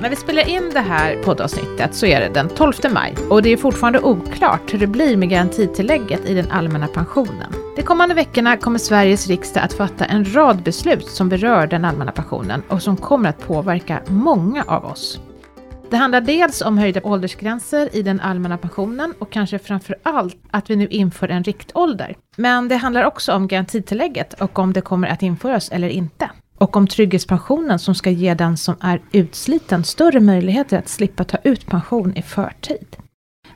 När vi spelar in det här poddavsnittet så är det den 12 maj och det är fortfarande oklart hur det blir med garantitillägget i den allmänna pensionen. De kommande veckorna kommer Sveriges riksdag att fatta en rad beslut som berör den allmänna pensionen och som kommer att påverka många av oss. Det handlar dels om höjda åldersgränser i den allmänna pensionen och kanske framför allt att vi nu inför en riktålder. Men det handlar också om garantitillägget och om det kommer att införas eller inte. Och om trygghetspensionen som ska ge den som är utsliten större möjligheter att slippa ta ut pension i förtid.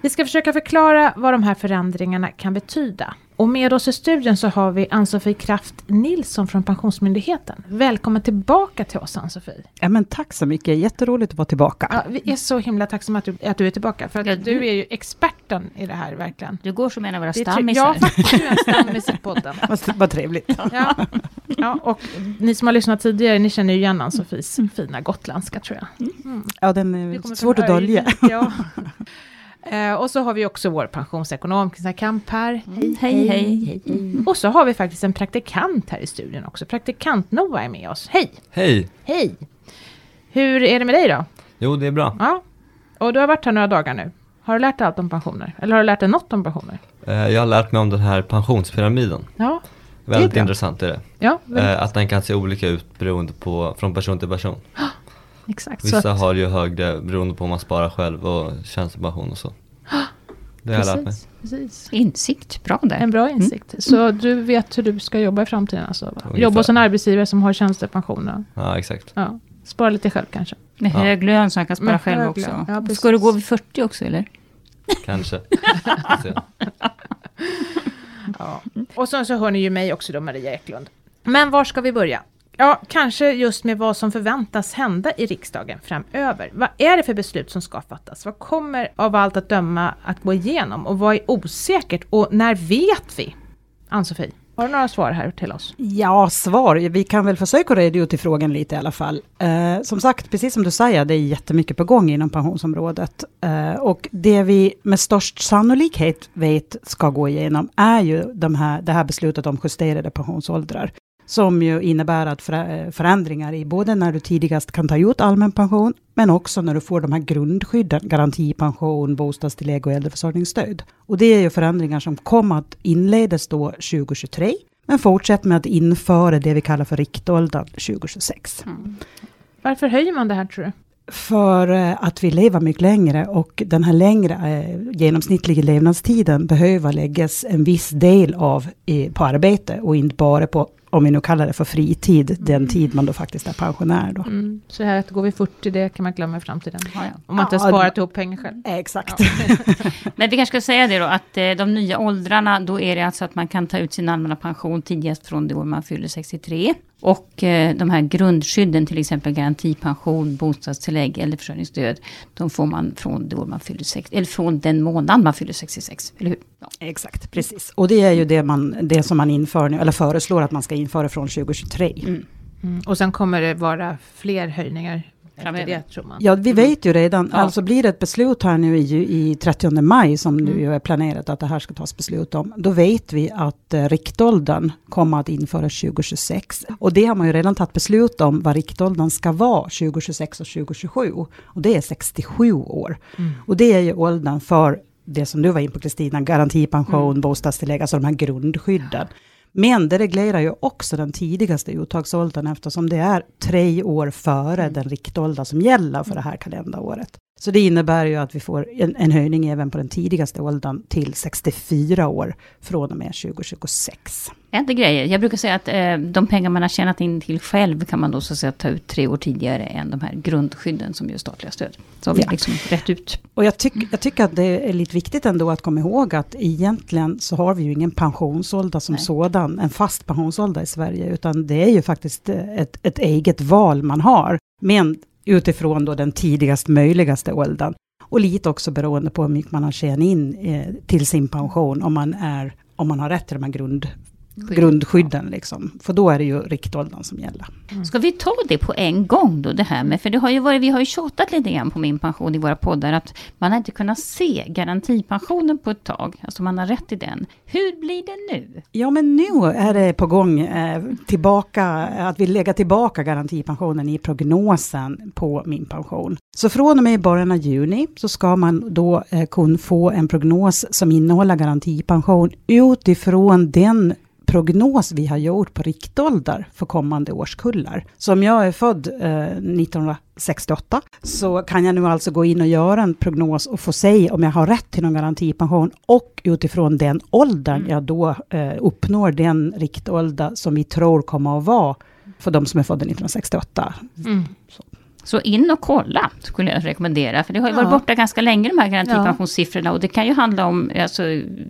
Vi ska försöka förklara vad de här förändringarna kan betyda. Och med oss i studion så har vi Ann-Sofie Kraft Nilsson från Pensionsmyndigheten. Välkommen tillbaka till oss Ann-Sofie. Ja men tack så mycket, jätteroligt att vara tillbaka. Ja, vi är så himla tacksamma att du, att du är tillbaka, för att ja, du, du, är ju experten i det här verkligen. Du går som en av våra stammisar. Ja, faktiskt, du är en stammis i podden. Vad trevligt. Ja, ja, och ni som har lyssnat tidigare, ni känner ju igen Ann-Sofies mm. fina gotländska tror jag. Mm. Ja, den är svårt att dölja. Ja. Eh, och så har vi också vår pensionsekonom Kristina Kamp här. Mm. Hej, hej, hej, hej. Och så har vi faktiskt en praktikant här i studion också. Praktikant Noah är med oss. Hej! Hej! Hej! Hur är det med dig då? Jo, det är bra. Ja. Och du har varit här några dagar nu. Har du lärt dig allt om pensioner? Eller har du lärt dig något om pensioner? Eh, jag har lärt mig om den här pensionspyramiden. Ja. Väldigt intressant är det. Ja, eh, att den kan se olika ut beroende på, från person till person. Exakt. Vissa har ju högre beroende på om man sparar själv och tjänstepension och så. Det har jag lärt mig. Precis. Insikt, bra där. En bra mm. insikt. Mm. Så du vet hur du ska jobba i framtiden alltså? Jobba hos en arbetsgivare som har tjänstepension? Ja, exakt. Ja. Spara lite själv kanske? Med hög lön så han kan spara Med själv också. Ja, ska du gå vid 40 också eller? Kanske. ja. Och så, så hör ni ju mig också då, Maria Eklund. Men var ska vi börja? Ja, kanske just med vad som förväntas hända i riksdagen framöver. Vad är det för beslut som ska fattas? Vad kommer av allt att döma att gå igenom? Och vad är osäkert? Och när vet vi? Ann-Sofie, har du några svar här till oss? Ja, svar. Vi kan väl försöka reda ut i frågan lite i alla fall. Eh, som sagt, precis som du säger, det är jättemycket på gång inom pensionsområdet. Eh, och det vi med störst sannolikhet vet ska gå igenom är ju de här, det här beslutet om justerade pensionsåldrar som ju innebär att förändringar i både när du tidigast kan ta ut allmän pension, men också när du får de här grundskydden, garantipension, bostadstillägg och äldreförsörjningsstöd. Och det är ju förändringar som kommer att inledas då 2023, men fortsätter med att införa det vi kallar för riktåldern 2026. Mm. Varför höjer man det här tror du? För eh, att vi lever mycket längre och den här längre eh, genomsnittliga levnadstiden behöver läggas en viss del av i, på arbete och inte bara på om vi nu kallar det för fritid, mm. den tid man då faktiskt är pensionär. Då. Mm. Så här att går vi 40, det kan man glömma i framtiden. Ja, ja. Om man inte har sparat ihop pengar själv. Exakt. Ja. Men vi kanske ska säga det då, att eh, de nya åldrarna, då är det alltså att man kan ta ut sin allmänna pension tidigast från det år man fyller 63. Och eh, de här grundskydden, till exempel garantipension, bostadstillägg eller försörjningsstöd, de får man från år man fyller 60, eller från den månad man fyller 66, eller hur? Ja. Exakt, precis. Och det är ju det, man, det som man inför nu, eller föreslår att man ska införa från 2023. Mm. Mm. Och sen kommer det vara fler höjningar efter det, tror man. Ja, vi vet ju redan, ja. alltså blir det ett beslut här nu i, i 30 maj, som mm. nu är planerat att det här ska tas beslut om, då vet vi att eh, riktåldern kommer att införas 2026. Och det har man ju redan tagit beslut om, vad riktåldern ska vara 2026 och 2027. Och det är 67 år. Mm. Och det är ju åldern för det som du var in på Kristina, garantipension, mm. bostadstillägg, alltså de här grundskydden. Men det reglerar ju också den tidigaste uttagsåldern eftersom det är tre år före mm. den riktålder som gäller för det här kalenderåret. Så det innebär ju att vi får en, en, höjning även på den tidigaste åldern till 64 år från och med 2026. Inte grejer. Jag brukar säga att eh, de pengar man har tjänat in till själv kan man då så att säga ta ut tre år tidigare än de här grundskydden som gör statliga stöd. Så har vi ja. liksom rätt ut. Och jag, tyck, jag tycker att det är lite viktigt ändå att komma ihåg att egentligen så har vi ju ingen pensionsålder som Nej. sådan, en fast pensionsålder i Sverige, utan det är ju faktiskt ett, ett eget val man har. Men utifrån då den tidigast möjligaste åldern. Och lite också beroende på hur mycket man har tjänat in eh, till sin pension, om man, är, om man har rätt till de här grund, grundskydden. Liksom. För då är det ju riktåldern som gäller. Mm. Ska vi ta det på en gång då, det här med, för det har ju varit, vi har ju tjatat lite grann på min pension i våra poddar, att man har inte kunnat se garantipensionen på ett tag, alltså man har rätt i den. Hur blir det nu? Ja, men nu är det på gång eh, tillbaka, att vi lägger tillbaka garantipensionen i prognosen på min pension. Så från och med början av juni så ska man då eh, kunna få en prognos som innehåller garantipension utifrån den prognos vi har gjort på riktålder för kommande årskullar. Så om jag är född eh, 1968 så kan jag nu alltså gå in och göra en prognos och få säga om jag har rätt till någon garantipension och utifrån den åldern mm. jag då eh, uppnår den riktålder som vi tror kommer att vara för de som är födda 1968. Mm. Så in och kolla, skulle jag rekommendera. För det har ju varit borta ganska länge, de här garantipensionssiffrorna. Och det kan ju handla om alltså,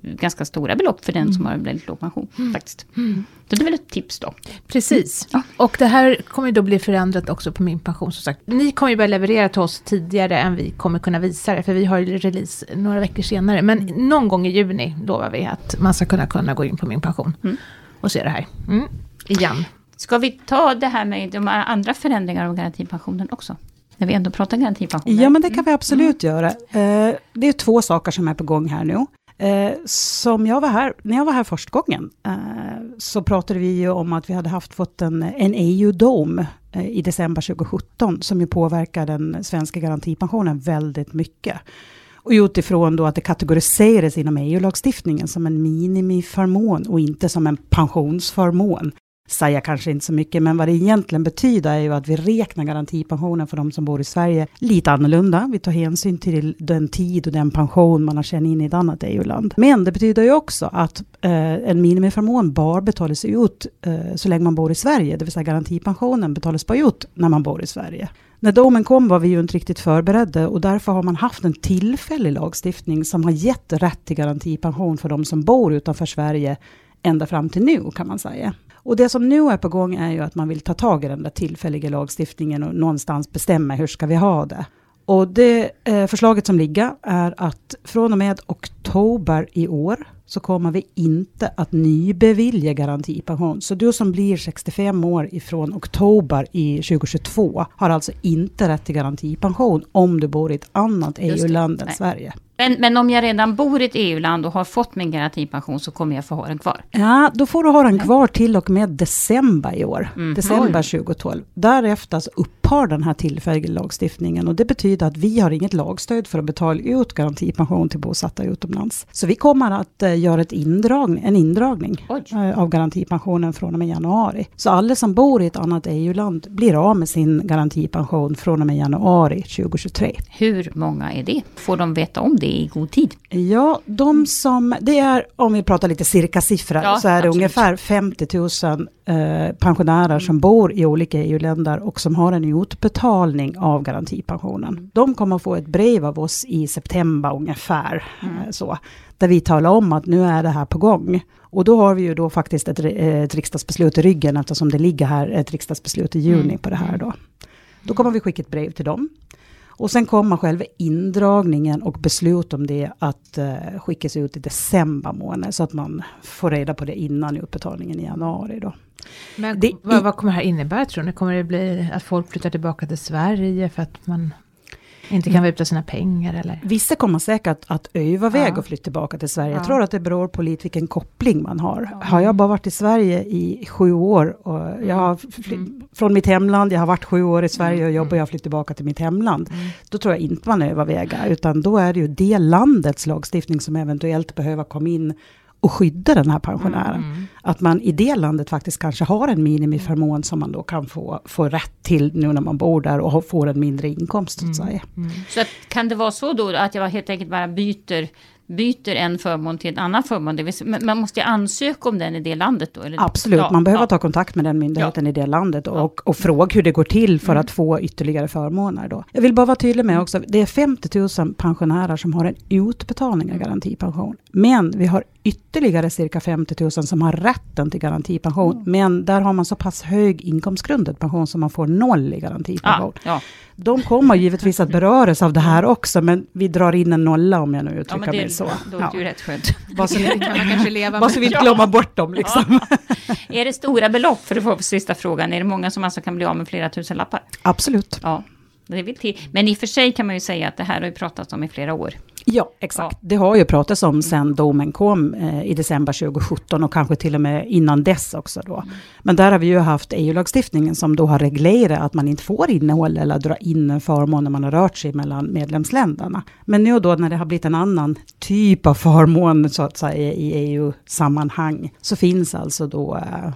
ganska stora belopp för den mm. som har en väldigt låg pension. Mm. Faktiskt. Mm. Så det är väl ett tips då. Precis. Ja. Och det här kommer ju då bli förändrat också på min pension. Som sagt. Ni kommer ju börja leverera till oss tidigare än vi kommer kunna visa det. För vi har ju release några veckor senare. Men mm. någon gång i juni lovar vi att man ska kunna, kunna gå in på min pension. Mm. Och se det här. Mm. Igen. Ska vi ta det här med de andra förändringarna av garantipensionen också? När vi ändå pratar garantipension. Ja, men det kan vi absolut mm. göra. Eh, det är två saker som är på gång här nu. Eh, som jag var här, när jag var här första gången, eh, så pratade vi ju om att vi hade haft fått en, en EU-dom i december 2017, som ju påverkar den svenska garantipensionen väldigt mycket. Och utifrån då att det kategoriseras inom EU-lagstiftningen som en minimiförmån och inte som en pensionsförmån säger kanske inte så mycket, men vad det egentligen betyder är ju att vi räknar garantipensionen för de som bor i Sverige lite annorlunda. Vi tar hänsyn till den tid och den pension man har tjänat in i ett annat EU-land. Men det betyder ju också att eh, en minimiförmån bara betalas ut eh, så länge man bor i Sverige, det vill säga garantipensionen betalas bara ut när man bor i Sverige. När domen kom var vi ju inte riktigt förberedda och därför har man haft en tillfällig lagstiftning som har gett rätt till garantipension för de som bor utanför Sverige ända fram till nu kan man säga. Och det som nu är på gång är ju att man vill ta tag i den där tillfälliga lagstiftningen och någonstans bestämma hur ska vi ha det. Och det eh, förslaget som ligger är att från och med oktober i år så kommer vi inte att nybevilja garantipension. Så du som blir 65 år ifrån oktober i 2022 har alltså inte rätt till garantipension om du bor i ett annat EU-land än Sverige. Men, men om jag redan bor i ett EU-land och har fått min garantipension så kommer jag få ha den kvar? Ja, då får du ha den kvar till och med december i år. Mm. December 2012. Därefter så upphör den här tillfälliga lagstiftningen och det betyder att vi har inget lagstöd för att betala ut garantipension till bosatta utomlands. Så vi kommer att uh, göra ett indragning, en indragning uh, av garantipensionen från och med januari. Så alla som bor i ett annat EU-land blir av med sin garantipension från och med januari 2023. Hur många är det? Får de veta om det i god tid? Ja, de som, det är, om vi pratar lite cirka siffror, ja, så är det absolut. ungefär 50 000 eh, pensionärer mm. som bor i olika EU-länder och som har en utbetalning av garantipensionen. Mm. De kommer få ett brev av oss i september ungefär, mm. eh, så, där vi talar om att nu är det här på gång. Och då har vi ju då faktiskt ett, ett riksdagsbeslut i ryggen eftersom det ligger här ett riksdagsbeslut i juni mm. på det här då. Då kommer vi skicka ett brev till dem. Och sen kommer själva indragningen och beslut om det att uh, skickas ut i december månad. Så att man får reda på det innan utbetalningen i januari då. Men det, vad, vad kommer det här innebära tror ni? Kommer det bli att folk flyttar tillbaka till Sverige för att man inte kan vara sina pengar eller? Vissa kommer säkert att överväga ja. att flytta tillbaka till Sverige. Ja. Jag tror att det beror på lite vilken koppling man har. Ja. Har jag bara varit i Sverige i sju år och jag har mm. från mitt hemland, jag har varit sju år i Sverige och jobbar, jag har flyttat tillbaka till mitt hemland. Mm. Då tror jag inte man överväger, utan då är det ju det landets lagstiftning som eventuellt behöver komma in och skydda den här pensionären. Mm. Att man i det landet faktiskt kanske har en minimiförmån som man då kan få, få rätt till nu när man bor där och får en mindre inkomst. Så, att mm. säga. Mm. så att, kan det vara så då att jag helt enkelt bara byter byter en förmån till en annan förmån. Det vill, man måste ansöka om den i det landet då? Eller? Absolut, ja, man behöver ja. ta kontakt med den myndigheten ja. i det landet och, och fråga hur det går till för mm. att få ytterligare förmåner. Då. Jag vill bara vara tydlig med också, det är 50 000 pensionärer som har en utbetalning av garantipension. Men vi har ytterligare cirka 50 000 som har rätten till garantipension. Mm. Men där har man så pass hög inkomstgrundad pension som man får noll i garantipension. Ja, ja. De kommer givetvis att beröras av det här också, men vi drar in en nolla om jag nu uttrycker ja, mig så. Då är det ju rätt skönt. Bara så, kan man kanske leva bara så vi inte glömmer bort dem. Liksom. är det stora belopp, för att få sista frågan, är det många som alltså kan bli av med flera tusen lappar? Absolut. Ja. Det vill till. Men i och för sig kan man ju säga att det här har ju pratats om i flera år. Ja, exakt. Ja. Det har ju pratats om sen domen kom eh, i december 2017 och kanske till och med innan dess också då. Mm. Men där har vi ju haft EU-lagstiftningen som då har reglerat att man inte får innehålla eller dra in en förmån när man har rört sig mellan medlemsländerna. Men nu då när det har blivit en annan typ av förmån så att säga i EU-sammanhang så finns alltså då eh,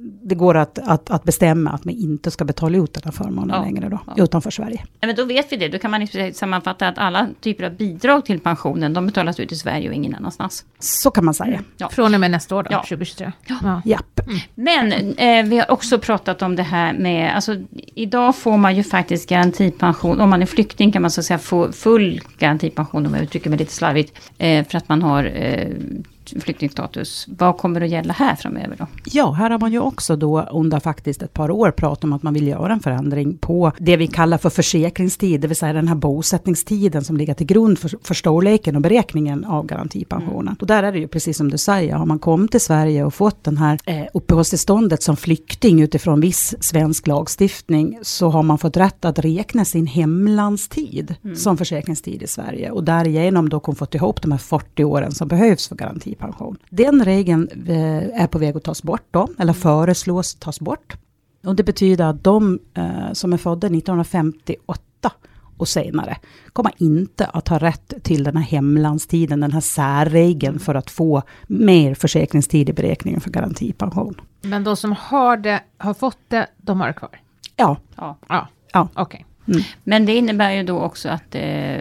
det går att, att, att, bestämma att man inte ska betala ut den här förmånen ja, längre då, ja. utanför Sverige. Ja, men då vet vi det, då kan man sammanfatta att alla typer av bidrag till pensionen, de betalas ut i Sverige och ingen annanstans. Så kan man säga. Mm. Ja. Från och med nästa år då, ja. 2023. Ja. Japp. Mm. Men eh, vi har också pratat om det här med, alltså idag får man ju faktiskt garantipension, om man är flykting kan man så att säga få full garantipension, om jag uttrycker mig lite slarvigt, eh, för att man har eh, flyktingstatus. Vad kommer att gälla här framöver då? Ja, här har man ju också då under faktiskt ett par år pratat om att man vill göra en förändring på det vi kallar för försäkringstid, det vill säga den här bosättningstiden som ligger till grund för, för storleken och beräkningen av garantipensionen. Mm. Och där är det ju precis som du säger, har man kommit till Sverige och fått den här eh, uppehållstillståndet som flykting utifrån viss svensk lagstiftning, så har man fått rätt att räkna sin hemlandstid mm. som försäkringstid i Sverige. Och därigenom då fått ihop de här 40 åren som behövs för garanti pension. Den regeln eh, är på väg att tas bort då, eller föreslås tas bort. Och det betyder att de eh, som är födda 1958 och senare kommer inte att ha rätt till den här hemlandstiden, den här särregeln för att få mer försäkringstid i beräkningen för garantipension. Men de som har, det, har fått det, de har det kvar? Ja. Ja, ja. ja. okej. Okay. Mm. Men det innebär ju då också att eh,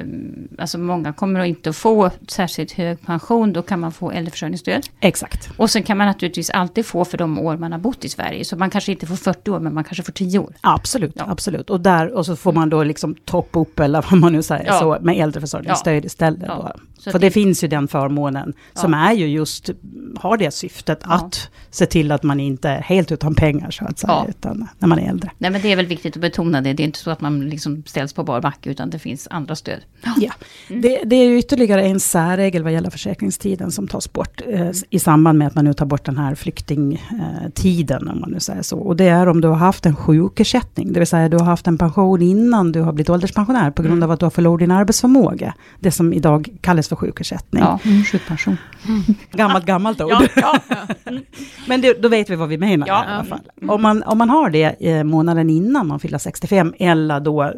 alltså många kommer att inte få särskilt hög pension. Då kan man få äldreförsörjningsstöd. Exakt. Och sen kan man naturligtvis alltid få för de år man har bott i Sverige. Så man kanske inte får 40 år, men man kanske får 10 år. Absolut, ja. absolut. Och, där, och så får man då liksom toppa upp, eller vad man nu säger, ja. så, med äldreförsörjningsstöd ja. istället. Ja. För det, det, finns ju den förmånen, som är ju just, har det syftet att se till att man inte är helt utan pengar, så att säga, utan när man är äldre. Nej, men det är väl viktigt att betona det. Det är inte så att man liksom ställs på bar backe, utan det finns andra stöd. Ja, mm. det, det, är ju ytterligare en särregel vad gäller försäkringstiden som tas bort eh, i samband med att man nu tar bort den här flyktingtiden, om man nu säger så. Och det är om du har haft en sjukersättning, det vill säga du har haft en pension innan du har blivit ålderspensionär på grund mm. av att du har förlorat din arbetsförmåga. Det som idag kallas för sjukersättning. Ja, mm. sjukpension. Mm. Gammalt, gammalt ord. Ja, ja. Men det, då vet vi vad vi menar ja. i alla fall. Om man, om man har det eh, månaden innan man fyller 65, eller då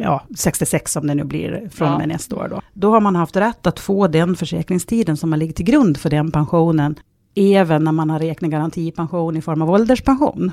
ja, 66 som det nu blir från och med nästa år. Då. då har man haft rätt att få den försäkringstiden som har ligger till grund för den pensionen, även när man har räknat garantipension i form av ålderspension.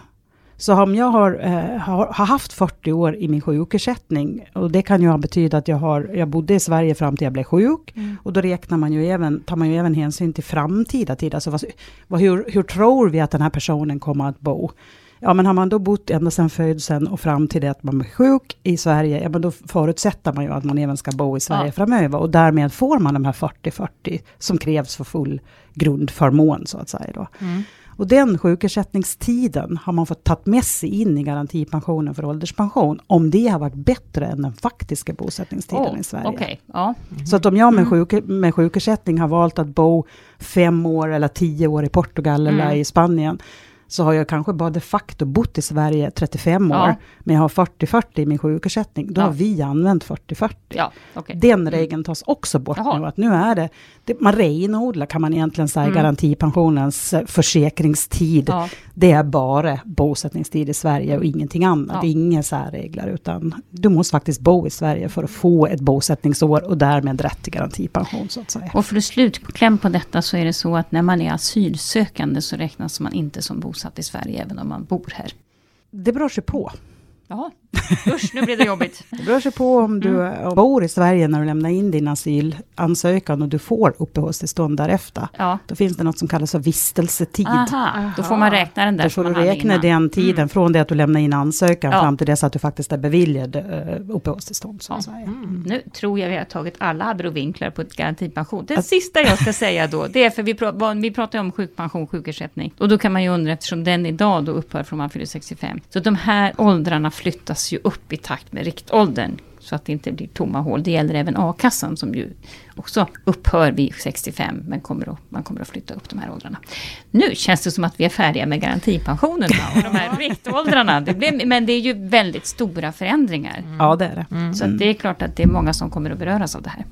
Så om jag har, eh, har, har, haft 40 år i min sjukersättning, och det kan ju ha betyda att jag, har, jag bodde i Sverige fram till jag blev sjuk, mm. och då räknar man ju även, tar man ju även hänsyn till framtida tid, alltså vad, vad, hur, hur tror vi att den här personen kommer att bo? Ja, men har man då bott ända sedan födseln och fram till det att man blir sjuk i Sverige, ja men då förutsätter man ju att man även ska bo i Sverige ja. framöver. Och därmed får man de här 40-40 som krävs för full grundförmån så att säga. Då. Mm. Och den sjukersättningstiden har man fått ta med sig in i garantipensionen för ålderspension, om det har varit bättre än den faktiska bosättningstiden oh, i Sverige. Okay. Ja. Mm. Så att om jag med, sjuk, med sjukersättning har valt att bo fem år eller tio år i Portugal mm. eller i Spanien, så har jag kanske bara de facto bott i Sverige 35 år, ja. men jag har 40-40 i min sjukersättning. Då ja. har vi använt 40-40. Ja, okay. Den mm. regeln tas också bort Jaha. nu. Att nu är det, det, man renodlar kan man egentligen säga mm. garantipensionens eh, försäkringstid. Det är bara bosättningstid i Sverige och ingenting annat. Det är inga särregler, utan du måste faktiskt bo i Sverige för att få ett bosättningsår och därmed rätt till garantipension så att säga. Och för att slutkläm på detta så är det så att när man är asylsökande så räknas man inte som bosatt bosatt i Sverige även om man bor här? Det beror sig på. Jaha, usch nu blir det jobbigt. Det beror sig på om du mm. bor i Sverige när du lämnar in din asylansökan och du får uppehållstillstånd därefter. Ja. Då finns det något som kallas för vistelsetid. Aha, då får man räkna den där Då får du räkna den tiden mm. från det att du lämnar in ansökan Ja. fram till dess att du faktiskt är beviljad uh, uppehållstillstånd. Så att säga. Mm. Nu tror jag vi har tagit alla abrovinklar på ett garantipension. Det sista jag ska säga då, det är för vi, pr vi pratar ju om sjukpension, sjukersättning. Och då kan man ju undra, eftersom den idag då upphör från man fyller 65. Så de här åldrarna flyttas ju upp i takt med riktåldern. Så att det inte blir tomma hål. Det gäller även a-kassan som ju också upphör vid 65. Men kommer att, man kommer att flytta upp de här åldrarna. Nu känns det som att vi är färdiga med garantipensionerna och de här riktåldrarna. Det blir, men det är ju väldigt stora förändringar. Ja, det är det. Så att det är klart att det är många som kommer att beröras av det här.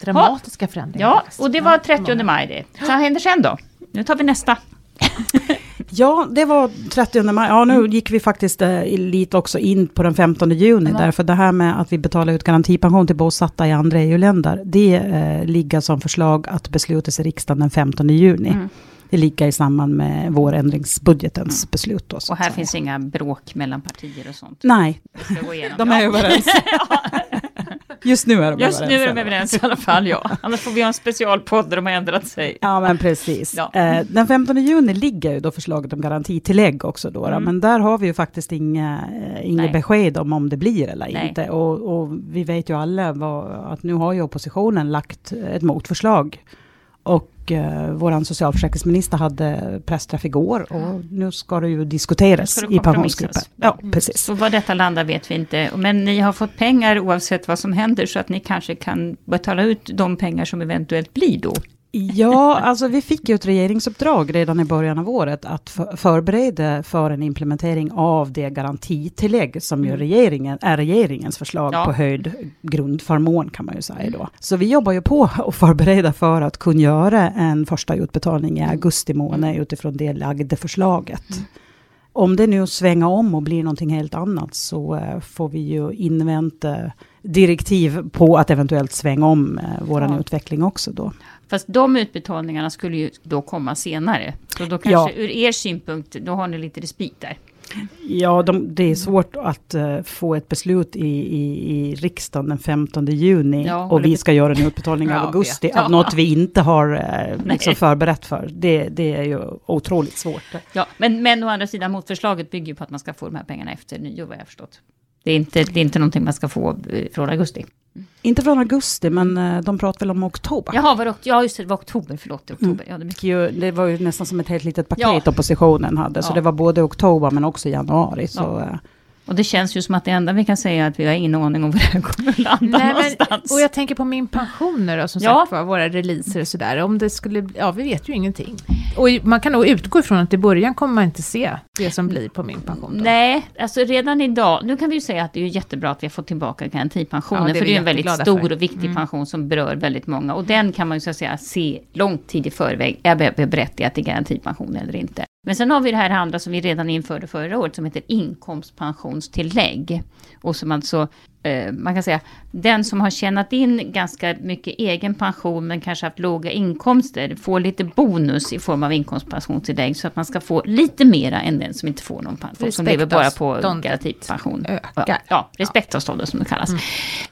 Dramatiska förändringar. Ja, och det var 30 maj det. Vad händer sen då? Nu tar vi nästa. Ja, det var 30 maj. Ja, nu gick vi faktiskt eh, lite också in på den 15 juni. Ja. Därför det här med att vi betalar ut garantipension till bosatta i andra EU-länder. Det eh, ligger som förslag att beslutas i riksdagen den 15 juni. Mm. Det ligger i samband med vårändringsbudgetens beslut. Då, Och här finns inga bråk mellan partier och sånt. Nej, de är Ja. Just nu är de Just nu överens. är de överens i alla fall, ja. Annars får vi ha en specialpodd där de har ändrat sig. Ja, men precis. Ja. Eh, den 15 juni ligger ju då förslaget om garantitillägg också då, då. Mm. men där har vi ju faktiskt inga, eh, inga Nej. besked om om det blir eller Nej. inte. Och, och vi vet ju alla vad, att nu har ju oppositionen lagt ett motförslag. Och eh, vår socialförsäkringsminister hade pressträff igår och nu ska det ju diskuteras Ska det i pensionsgruppen. Ja, Mm. precis. Så vad detta landar vet vi inte. Men ni har fått pengar oavsett vad som händer, så att ni kanske kan betala ut de pengar som eventuellt blir då. Ja, alltså vi fick ju ett regeringsuppdrag redan i början av året att för, förbereda för en implementering av det garantitillägg som ju Mm. regeringen, är regeringens förslag Ja. på höjd grundförmån kan man ju säga då. Så vi jobbar ju på att förbereda för att kunna göra en första utbetalning i augusti månad utifrån det lagda förslaget. Om det nu svänger om och blir någonting helt annat så eh, får vi ju invänta direktiv på att eventuellt svänga om eh, våran Ja. utveckling också då. Fast de utbetalningarna skulle ju då komma senare. Så då kanske Ja. ur er synpunkt, då har ni lite respit där. Ja, de, det är svårt att eh, få ett beslut i, i, i riksdagen den 15 juni Ja, och vi ska göra en utbetalning Ja, augusti. Ja. Något vi inte har eh, liksom förberett för. Det, det är ju otroligt svårt. Ja, men, men å andra sidan, motförslaget bygger ju på att man ska få de här pengarna efter nyår, vad jag har förstått. Det är inte, det är inte någonting man ska få eh, från augusti. Inte från augusti, men eh, de pratar väl om oktober. Jaha, var det, ja just det, det var oktober, förlåt, oktober. Ja, det mycket. Ju- Det var ju nästan som ett helt litet paket Ja. oppositionen hade. Så Ja. det var både oktober men också januari. Så, Ja. Och det känns ju som att det enda vi kan säga är att vi har ingen aning om var det här kommer att landa Nej, någonstans. men, och jag tänker på min pension nu då, som Ja. sagt var, våra releaser och sådär. Om det skulle bli, ja vi vet ju ingenting. Och man kan nog utgå ifrån att i början kommer man inte se det som blir på min pension. Då. Nej, alltså redan idag, nu kan vi ju säga att det är ju jättebra att vi har fått tillbaka garantipensionen, Ja, det för det är en väldigt stor för. Mm. och viktig pension som berör väldigt många. Och den kan man ju så att säga se långt tid i förväg, är jag berättigad till garantipension eller inte. Men sen har vi det här andra som vi redan införde förra året, som heter inkomstpensionstillägg. Och som alltså, eh, man kan säga, den som har tjänat in ganska mycket egen pension, men kanske haft låga inkomster, får lite bonus i form av inkomstpensionstillägg, så att man ska få lite mera än den som inte får någon pension, som lever bara på garantipension. ökar. Ja, respektavståndet som det kallas.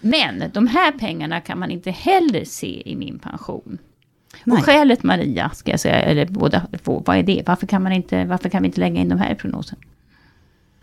Men de här pengarna kan man inte heller se i min pension. Nej. Och skälet Maria, ska jag säga, eller båda två, vad är det? Varför kan, man inte, varför kan vi inte lägga in de här i prognosen?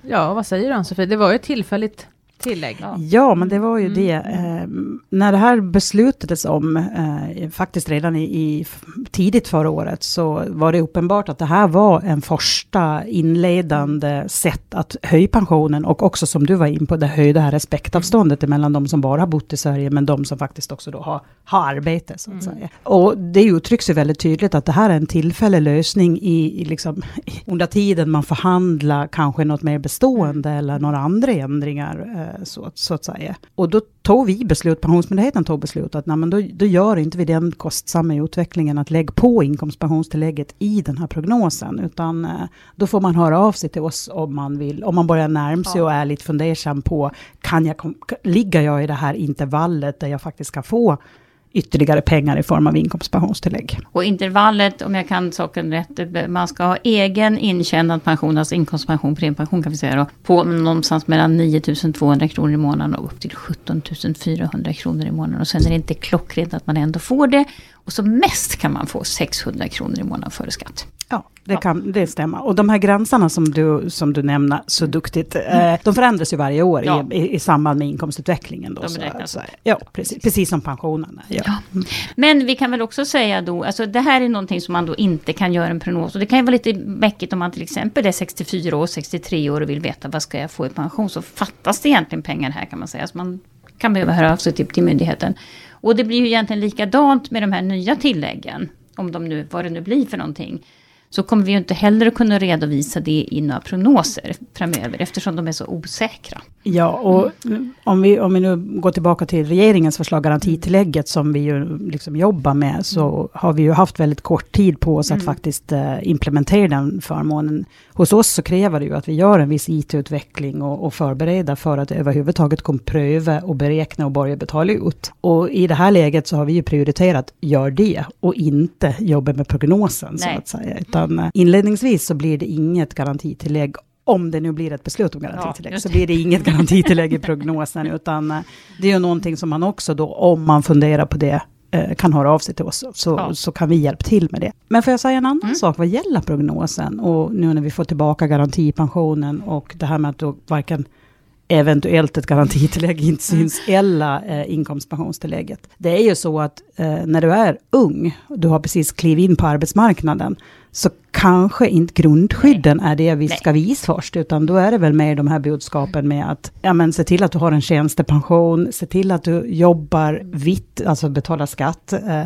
Ja, vad säger du Ann-Sofie? Det var ju ett tillfälligt tillägg. Ja. Ja, men det var ju Mm. det. Eh, när det här beslutades om, eh, faktiskt redan i, i tidigt förra året, så var det uppenbart att det här var en första inledande sätt att höja pensionen och också som du var in på, det höjda här respektavståndet mellan de som bara har bott i Sverige, men de som faktiskt också då har, har arbete, så att säga. Och det uttrycks ju väldigt tydligt att det här är en tillfällig lösning i, i liksom, under tiden man förhandlar kanske något mer bestående eller några andra ändringar, eh, så, så att säga. Och då tog vi beslut, Pensionsmyndigheten tog beslut att nej, men då, då gör inte vi den kostsamma utvecklingen att lägga på inkomstpensionstillägget i den här prognosen, utan eh, då får man höra av sig till oss om man vill, om man börjar närma sig och är lite fundersam på, kan jag, ligger jag i det här intervallet där jag faktiskt kan få ytterligare pengar i form av inkomstpensionstillägg. Och intervallet, om jag kan saken rätt, man ska ha egen intjänad pension, alltså inkomstpension, premiepension kan vi säga då, på någonstans mellan 9 200 kronor i månaden och upp till 17 400 kronor i månaden. Och sen är det inte klockrent att man ändå får det. Och som mest kan man få 600 kronor i månaden före skatt. Ja, det, kan, det stämmer. Och de här gränserna som du, som du nämner så duktigt, eh, de förändras ju varje år Ja. i, i, i samband med inkomstutvecklingen. Då, så, så, ja, precis, precis som pensionerna. Ja. Ja. Men vi kan väl också säga då, alltså det här är någonting som man då inte kan göra en prognos. Och det kan ju vara lite mäckigt om man till exempel är 64 år, 63 år och vill veta vad ska jag få i pension. Så fattas det egentligen pengar här kan man säga. Så man kan behöva höra av sig till, till myndigheten. Och det blir ju egentligen likadant med de här nya tilläggen. Om de nu, vad det nu blir för någonting. Så kommer vi ju inte heller att kunna redovisa det i några prognoser framöver. Eftersom de är så osäkra. Ja, och om, vi, om vi nu går tillbaka till regeringens förslag, garantitillägget, som vi ju liksom jobbar med, så har vi ju haft väldigt kort tid på oss att faktiskt eh, implementera den förmånen. Hos oss så kräver det ju att vi gör en viss IT-utveckling och, och förbereda för att överhuvudtaget kunna pröva och beräkna och börja betala ut. Och i det här läget så har vi ju prioriterat, gör det, och inte jobba med prognosen, så Nej. att säga. Utan eh, inledningsvis så blir det inget garantitillägg om det nu blir ett beslut om garantitillägg, just så blir det inget garantitillägg i prognosen, utan eh, det är ju någonting som man också då, om man funderar på det, eh, kan höra av sig till oss, så, Ja. så kan vi hjälpa till med det. Men får jag säga en annan Mm. sak vad gäller prognosen, och nu när vi får tillbaka garantipensionen, och det här med att då varken eventuellt ett garantitillägg inte syns, eller eh, inkomstpensionstillägget. Det är ju så att eh, när du är ung, du har precis klivit in på arbetsmarknaden, så kanske inte grundskydden är det vi Nej. ska visa först, utan då är det väl mer de här budskapen med att ja, men se till att du har en tjänstepension, se till att du jobbar vitt, alltså betalar skatt, eh,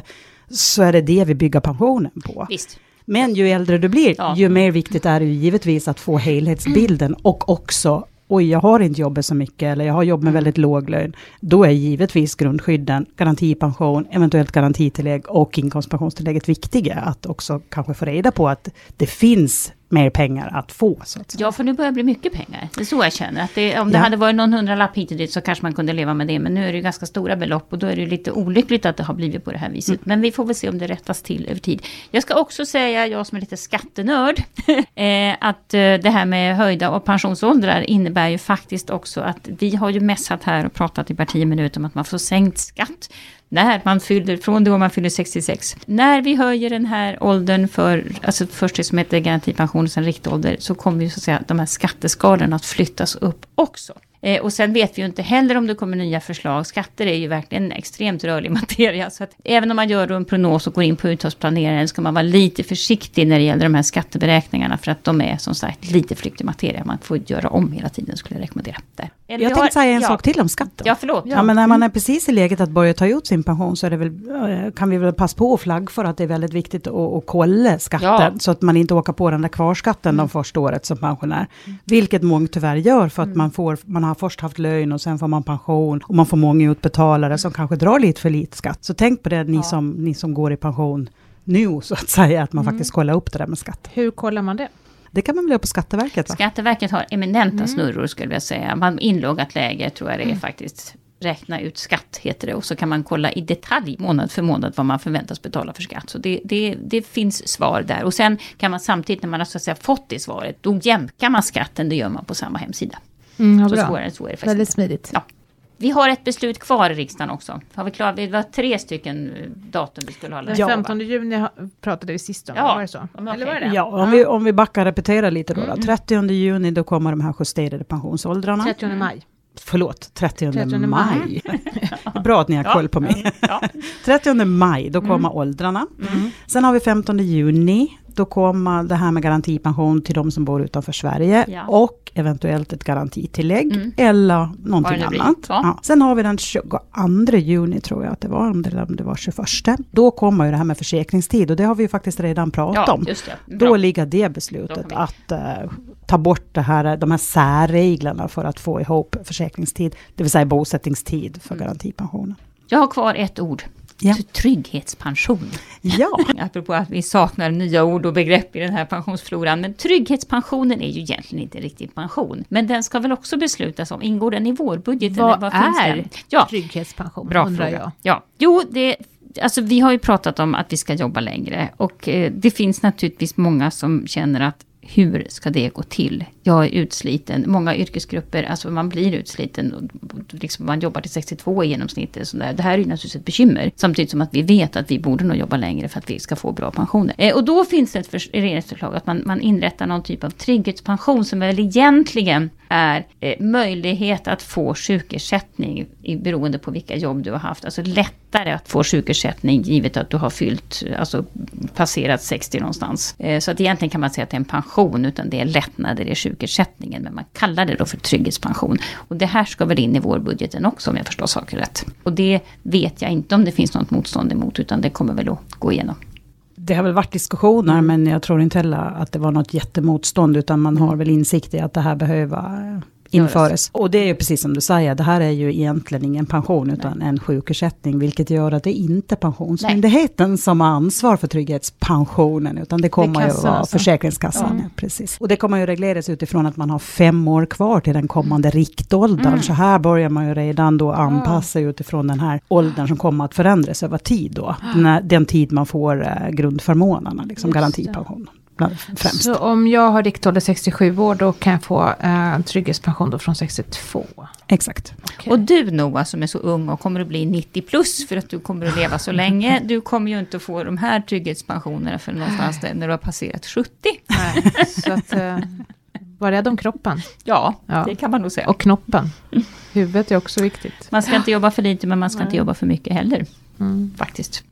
så är det det vi bygger pensionen på. Visst. Men ju äldre du blir, Ja. ju mer viktigt är det ju givetvis att få helhetsbilden och också Oj, jag har inte jobbat så mycket eller jag har jobb med väldigt låg lön. Då är givetvis grundskydden, garantipension, eventuellt garantitillägg och inkomstpensionstillägget viktiga. Att också kanske få reda på att det finns mer pengar att få. Så att säga. Ja, för nu börjar det bli mycket pengar. Det är så jag känner. Att det, om det Ja. hade varit någon hundralapp hit och dit så kanske man kunde leva med det. Men nu är det ju ganska stora belopp och då är det lite olyckligt att det har blivit på det här viset. Mm. Men vi får väl se om det rättas till över tid. Jag ska också säga, jag som är lite skattenörd, eh, att eh, det här med höjda och pensionsåldrar innebär ju faktiskt också att vi har ju mässat här och pratat i partiminut om att man får sänkt skatt när man fyller, från det år man fyller 66. När vi höjer den här åldern för, alltså först det som heter garantipension och sen riktålder, så kommer ju så att säga de här skatteskalorna att flyttas upp också. Eh, och sen vet vi ju inte heller om det kommer nya förslag. Skatter är ju verkligen en extremt rörlig materia. Så att även om man gör en prognos och går in på uttagsplaneraren ska man vara lite försiktig när det gäller de här skatteberäkningarna. För att de är som sagt lite flyktig materia. Man får göra om hela tiden skulle jag rekommendera. Där. Eller Jag tänkte säga en ja. sak till om skatten. Ja, förlåt. Ja, men när man är precis i läget att börja ta ut sin pension så väl, eh, kan vi väl passa på att flagg för att det är väldigt viktigt att, att kolla skatten. Ja. Så att man inte åker på den där kvarskatten de första året som pensionär. Vilket många tyvärr gör för att man, får, man har först haft lön och sen får man pension. Och man får många utbetalare som kanske drar lite för lite skatt. Så tänk på det ni, Ja. som, ni som går i pension nu så att säga, att man faktiskt kollar upp det där med skatt. Hur kollar man det? Det kan man väl göra på Skatteverket va? Skatteverket har eminenta Mm. snurror skulle jag säga. Man inloggat läge tror jag det är faktiskt. Räkna ut skatt heter det. Och så kan man kolla i detalj månad för månad vad man förväntas betala för skatt. Så det, det, det finns svar där. Och sen kan man samtidigt när man har så att säga fått det svaret. Då jämkar man skatten. Det gör man på samma hemsida. Mm, ja, Så svårare så är det faktiskt Väldigt smidigt. Ja. Vi har ett beslut kvar i riksdagen också. Har vi klar? Det var tre stycken eh, datum vi skulle hålla. Den Ja. 15 juni pratade vi sist om, Ja. var det så? Ja, men Eller var det? Ja, om vi, om vi backar och repeterar lite då. Mm. då. 30 juni då kommer de här justerade pensionsåldrarna. 30 maj. Förlåt, 30, 30 maj. maj. Bra att ni har koll på mig. Ja. 30 maj, då kommer åldrarna. Sen har vi 15 juni, då kommer det här med garantipension till de som bor utanför Sverige. Ja. Och eventuellt ett garantitillägg Mm. eller någonting annat. Ja. Sen har vi den 22 juni tror jag att det var, om det, om det var 21. Då kommer ju det här med försäkringstid och det har vi ju faktiskt redan pratat Ja, om. Då ligger det beslutet att eh, ta bort det här, de här särreglerna för att få ihop försäkringstid, det vill säga bosättningstid för Mm. garantipensionen. Jag har kvar ett ord. Ja. Trygghetspension. Ja, Apropå att vi saknar nya ord och begrepp i den här pensionsfloran. Men trygghetspensionen är ju egentligen inte riktigt pension. Men den ska väl också beslutas om. Ingår den i vårbudgeten? Vad finns är? Ja, trygghetspension? bra undrar fråga. jag. Ja. Jo, det Alltså vi har ju pratat om att vi ska jobba längre och eh, det finns naturligtvis många som känner att hur ska det gå till? Jag är utsliten. Många yrkesgrupper, alltså man blir utsliten. Liksom man jobbar till 62 i genomsnitt. Och sådär. Det här är ju naturligtvis ett bekymmer. Samtidigt som att vi vet att vi borde nog jobba längre för att vi ska få bra pensioner. Eh, och då finns det ett regeringsförslag att man, man inrättar någon typ av trygghetspension som väl egentligen är eh, möjlighet att få sjukersättning i, beroende på vilka jobb du har haft. Alltså lättare att få sjukersättning givet att du har fyllt, alltså passerat 60 någonstans. Eh, så att egentligen kan man säga att det är en pension utan det är lättnader i sjukersättningen. Men man kallar det då för trygghetspension. Och det här ska väl in i vårbudgeten också om jag förstår saker rätt. Och det vet jag inte om det finns något motstånd emot utan det kommer väl att gå igenom. Det har väl varit diskussioner, men jag tror inte heller att det var något jättemotstånd, utan man har väl insikt i att det här behöver eh, införes. Och det är ju precis som du säger, det här är ju egentligen ingen pension utan Nej. en sjukersättning, vilket gör att det inte är Pensionsmyndigheten Nej. som har ansvar för trygghetspensionen, utan det kommer det ju vara alltså. Försäkringskassan. Ja. Ja, precis. Och det kommer ju regleras utifrån att man har fem år kvar till den kommande riktåldern, mm. så här börjar man ju redan då anpassa ja. utifrån den här åldern som kommer att förändras över tid då, den tid man får eh, grundförmånerna, liksom garantipension främst. Så om jag har riktålder 67 år, då kan jag få eh, trygghetspension då från 62? Exakt. Okay. Och du Noah, som är så ung och kommer att bli 90 plus, för att du kommer att leva så länge, du kommer ju inte att få de här trygghetspensionerna för någonstans där, när du har passerat 70. Nej, så att... Eh, var rädd om kroppen. Ja, ja, det kan man nog säga. Och knoppen. Huvudet är också viktigt. Man ska inte jobba för lite, men man ska Nej. inte jobba för mycket heller. Mm. Faktiskt.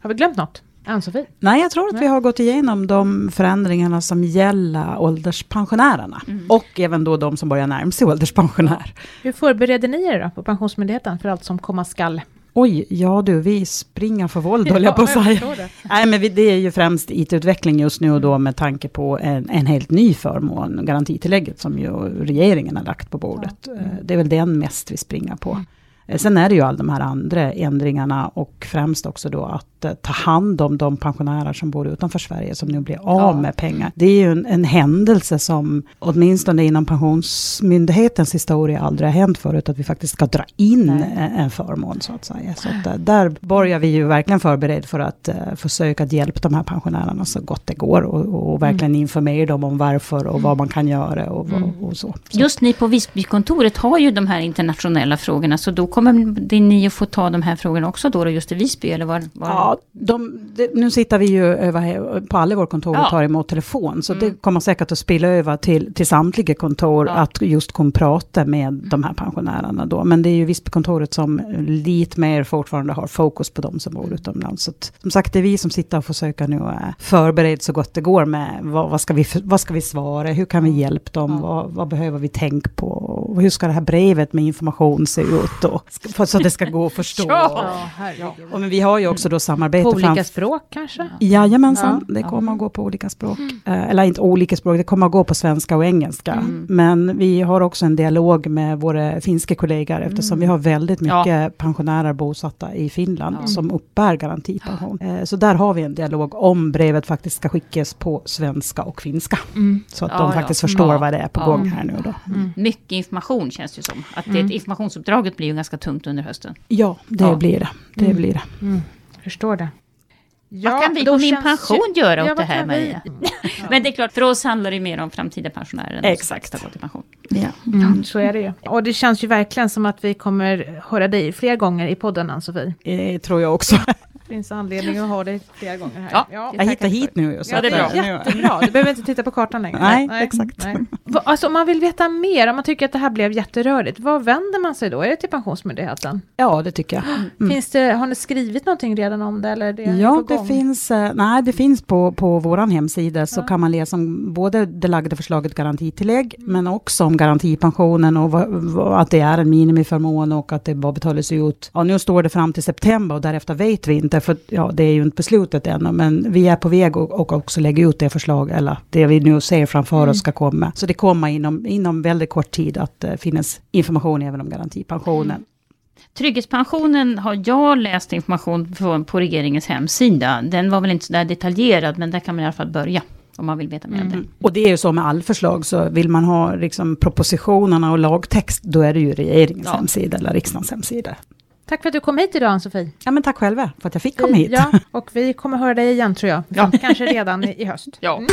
Har vi glömt något? Ann-Sofie? Nej, jag tror att vi har gått igenom de förändringarna som gäller ålderspensionärerna. Mm. Och även då de som börjar närma sig ålderspensionär. Hur förbereder ni er då på Pensionsmyndigheten för allt som komma skall? Oj, ja du, vi springer för våld ja, jag på att säga. Nej, men vi, det är ju främst IT-utveckling just nu och då med tanke på en, en helt ny förmån, garantitillägget, som ju regeringen har lagt på bordet. Ja. Mm. Det är väl den mest vi springer på. Mm. Eh, sen är det ju alla de här andra ändringarna och främst också då att eh, ta hand om de pensionärer som bor utanför Sverige som nu blir av ja. med pengar. Det är ju en, en, händelse som åtminstone inom Pensionsmyndighetens historia aldrig har hänt förut, att vi faktiskt ska dra in Nej. en förmån så att säga. Så att, eh, där börjar vi ju verkligen förbereda för att uh, försöka hjälpa de här pensionärerna så gott det går och, och verkligen mm. informera dem om varför och vad man kan göra och, mm. och, och så. så. Just ni på Visbykontoret har ju de här internationella frågorna, så då kommer det ni att få ta de här frågorna också då, just i Visby? Eller var, var... Ja, de, de, nu sitter vi ju över, på alla våra kontor och ja. tar emot telefon, så mm. det kommer säkert att spilla över till, till samtliga kontor ja. att just kunna prata med de här pensionärerna då. Men det är ju Visbykontoret som lite mer fortfarande har fokus på de som bor utomlands. Så att, som sagt, det är vi som sitter och försöker nu äh, förbereda så gott det går med vad, vad, ska, vi, vad ska vi svara, hur kan vi hjälpa dem, ja. vad, vad behöver vi tänka på, och hur ska det här brevet med information se ut? Och för, så att det ska gå att förstå. ja, ja. Och, men vi har ju också då samarbete. På olika språk kanske? Jajamensan, ja, det kommer ja. att gå på olika språk. Mm. Uh, eller inte olika språk, det kommer att gå på svenska och engelska. Mm. Men vi har också en dialog med våra finska kollegor, eftersom mm. vi har väldigt mycket ja. pensionärer bosatta i Finland, som uppbär garantipension. Uh, så där har vi en dialog om brevet faktiskt ska skickas på svenska och finska. Mm. Så att de faktiskt förstår vad det är på gång här nu då. Mm. Mycket information känns det som. Att det, mm. informationsuppdraget blir ju ganska tungt under hösten. Ja, det ja. blir det. Det mm. blir det. Mm. Förstår det. Ja, vad kan vi på min pension ju... göra åt ja, det här Maria? Ja. Men det är klart, för oss handlar det mer om framtida pensionärer. Exakt. Gå till pension. Ja. Mm, så är det ju. Och det känns ju verkligen som att vi kommer höra dig fler gånger i podden, Ann-Sofie. Det tror jag också. finns anledning att ha dig flera gånger här. Ja, ja jag hittar hit nu. Så ja, det är bra. Jättebra. Du behöver inte titta på kartan längre. Nej, nej exakt. Nej. Alltså om man vill veta mer, om man tycker att det här blev jätterörigt, vad vänder man sig då? Är det till Pensionsmyndigheten? Ja, det tycker jag. Mm. Finns det, har ni skrivit någonting redan om det? Eller det ja, det finns, eh, nej, det finns på, på vår hemsida, så ja. kan man läsa om både det lagda förslaget garantitillägg, mm. men också om garantipensionen och vad, vad, att det är en minimiförmån och att det bara betalas ut. Ja, nu står det fram till september och därefter vet vi inte för ja, det är ju inte beslutet ännu, men vi är på väg att och också lägga ut det förslag, eller det vi nu ser framför mm. oss ska komma. Så det kommer inom, inom väldigt kort tid att uh, finnas information även om garantipensionen. Mm. Trygghetspensionen har jag läst information på, på regeringens hemsida. Den var väl inte så där detaljerad, men där kan man i alla fall börja om man vill veta mer mm. om det. Och det är ju så med all förslag, så vill man ha liksom propositionerna och lagtext, då är det ju regeringens ja. hemsida eller riksdagens hemsida. Tack för att du kom hit idag Ann-Sofie. Ja, men tack själva för att jag fick komma hit. Ja, och vi kommer höra dig igen tror jag. Ja. Kanske redan i, höst. Ja. Mm.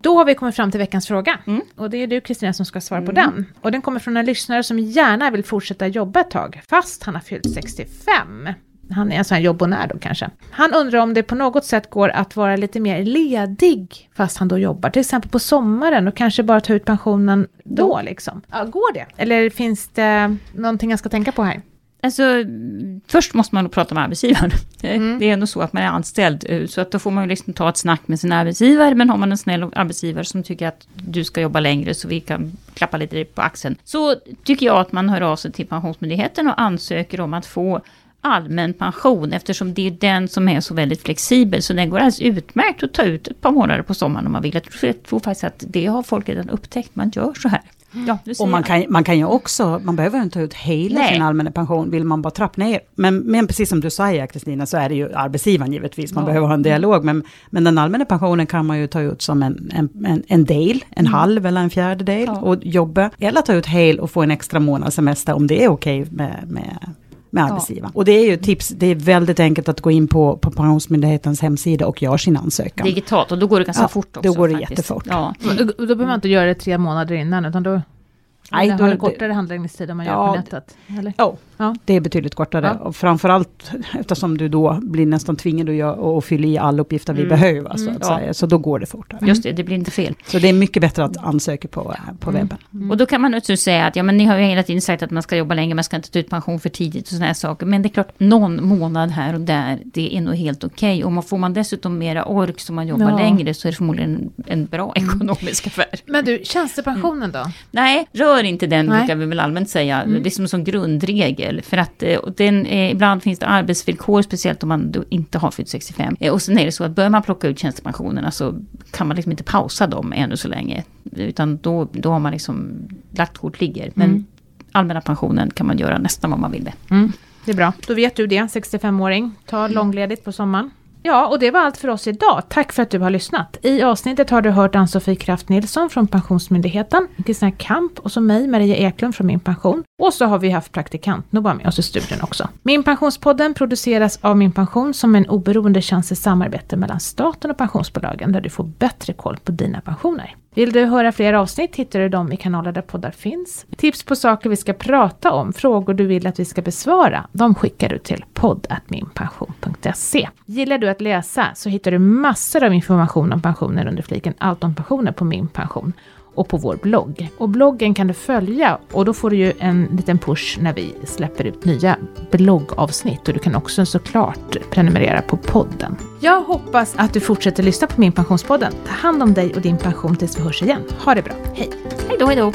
Då har vi kommit fram till veckans fråga. Mm. Och det är du Kristina som ska svara på den. Och den kommer från en lyssnare som gärna vill fortsätta jobba ett tag, fast han har fyllt 65. Han är en sån här jobbonär då kanske. Han undrar om det på något sätt går att vara lite mer ledig fast han då jobbar, till exempel på sommaren och kanske bara ta ut pensionen då liksom. Ja, går det? Eller finns det någonting jag ska tänka på här? Alltså, först måste man nog prata med arbetsgivaren. Mm. Det är ändå så att man är anställd, eh, så att då får man ju liksom ta ett snack med sin arbetsgivare, men har man en snäll arbetsgivare som tycker att du ska jobba längre, så vi kan klappa lite på axeln, så tycker jag att man hör av sig till Pensionsmyndigheten och ansöker om att få allmän pension, eftersom det är den som är så väldigt flexibel, så den går alldeles utmärkt att ta ut ett par månader på sommaren om man vill. Jag tror, faktiskt att det har folk redan upptäckt, man gör så här. Ja, du ser Och man kan, man kan ju också, man behöver inte ta ut hela Nej. sin allmänna pension, vill man bara trappa ner. Men, men precis som du säger Kristina, så är det ju arbetsgivaren givetvis, man Ja. behöver ha en dialog. Men, men den allmänna pensionen kan man ju ta ut som en, en, en, en del, en halv eller en fjärdedel Ja. och jobba. Eller ta ut hel och få en extra månad semester om det är okej med, med med arbetsgivaren. Och det är ju tips, det är väldigt enkelt att gå in på, på Pensionsmyndighetens hemsida och göra sin ansökan. Digitalt, och då går det ganska Ja, fort också. då går det faktiskt. jättefort. Ja. Då då behöver man inte göra det tre månader innan, utan då, Nej, Nej, då- har det det- kortare handläggningstid om man gör Ja, på det- nätet. Eller? Ja, Ja. det är betydligt kortare. Ja. Och framförallt eftersom du då blir nästan tvingad att, göra, att fylla i alla uppgifter vi Mm. behöver. Så, Mm. att Ja. säga. så då går det fortare. Just det, det blir inte fel. Så det är mycket bättre att ansöka på, på Mm. webben. Och då kan man också säga att ja, men ni har ju hela tiden sagt att man ska jobba länge, man ska inte ta ut pension för tidigt och sådana här saker. Men det är klart, någon månad här och där, det är nog helt okej. Och man- får man dessutom mera ork så man jobbar Ja. längre så är det förmodligen en, en bra ekonomisk affär. Men du, tjänstepensionen då? Nej, rör inte den Nej. brukar vi väl allmänt säga. Mm. Det är som sån grundregel. För att eh, den, eh, ibland finns det arbetsvillkor, speciellt om man inte har fyllt 65. Eh, och sen är det så att börjar man plocka ut tjänstepensionerna så kan man liksom inte pausa dem ännu så länge. Utan då, då har man liksom lagt kort ligger. Men Mm. allmänna pensionen kan man göra nästan vad man vill det. Mm, det är bra. Då vet du det, 65-åring. Ta långledigt på sommaren. Ja, och det var allt för oss idag. Tack för att du har lyssnat. I avsnittet har du hört Ann-Sofie Kraft Nilsson från Pensionsmyndigheten, Kristina Kamp och så mig, Maria Eklund från Min Pension. Och så har vi haft praktikant Noah med oss i studion också. Min Pensionspodden produceras av Min Pension som en oberoende tjänst i samarbete mellan staten och pensionsbolagen där du får bättre koll på dina pensioner. Vill du höra fler avsnitt hittar du dem i kanaler där poddar finns. Tips på saker vi ska prata om, frågor du vill att vi ska besvara, de skickar du till poddatminpension.se Gillar du att läsa så hittar du massor av information om pensioner under fliken Allt om pensioner på Min Pension och på vår blogg. Och bloggen kan du följa och då får du ju en liten push när vi släpper ut nya bloggavsnitt och du kan också såklart prenumerera på podden. Jag hoppas att du fortsätter lyssna på Min Pensionspodden. Ta hand om dig och din pension tills vi hörs igen. Ha det bra. Hej! Hej då, hej då!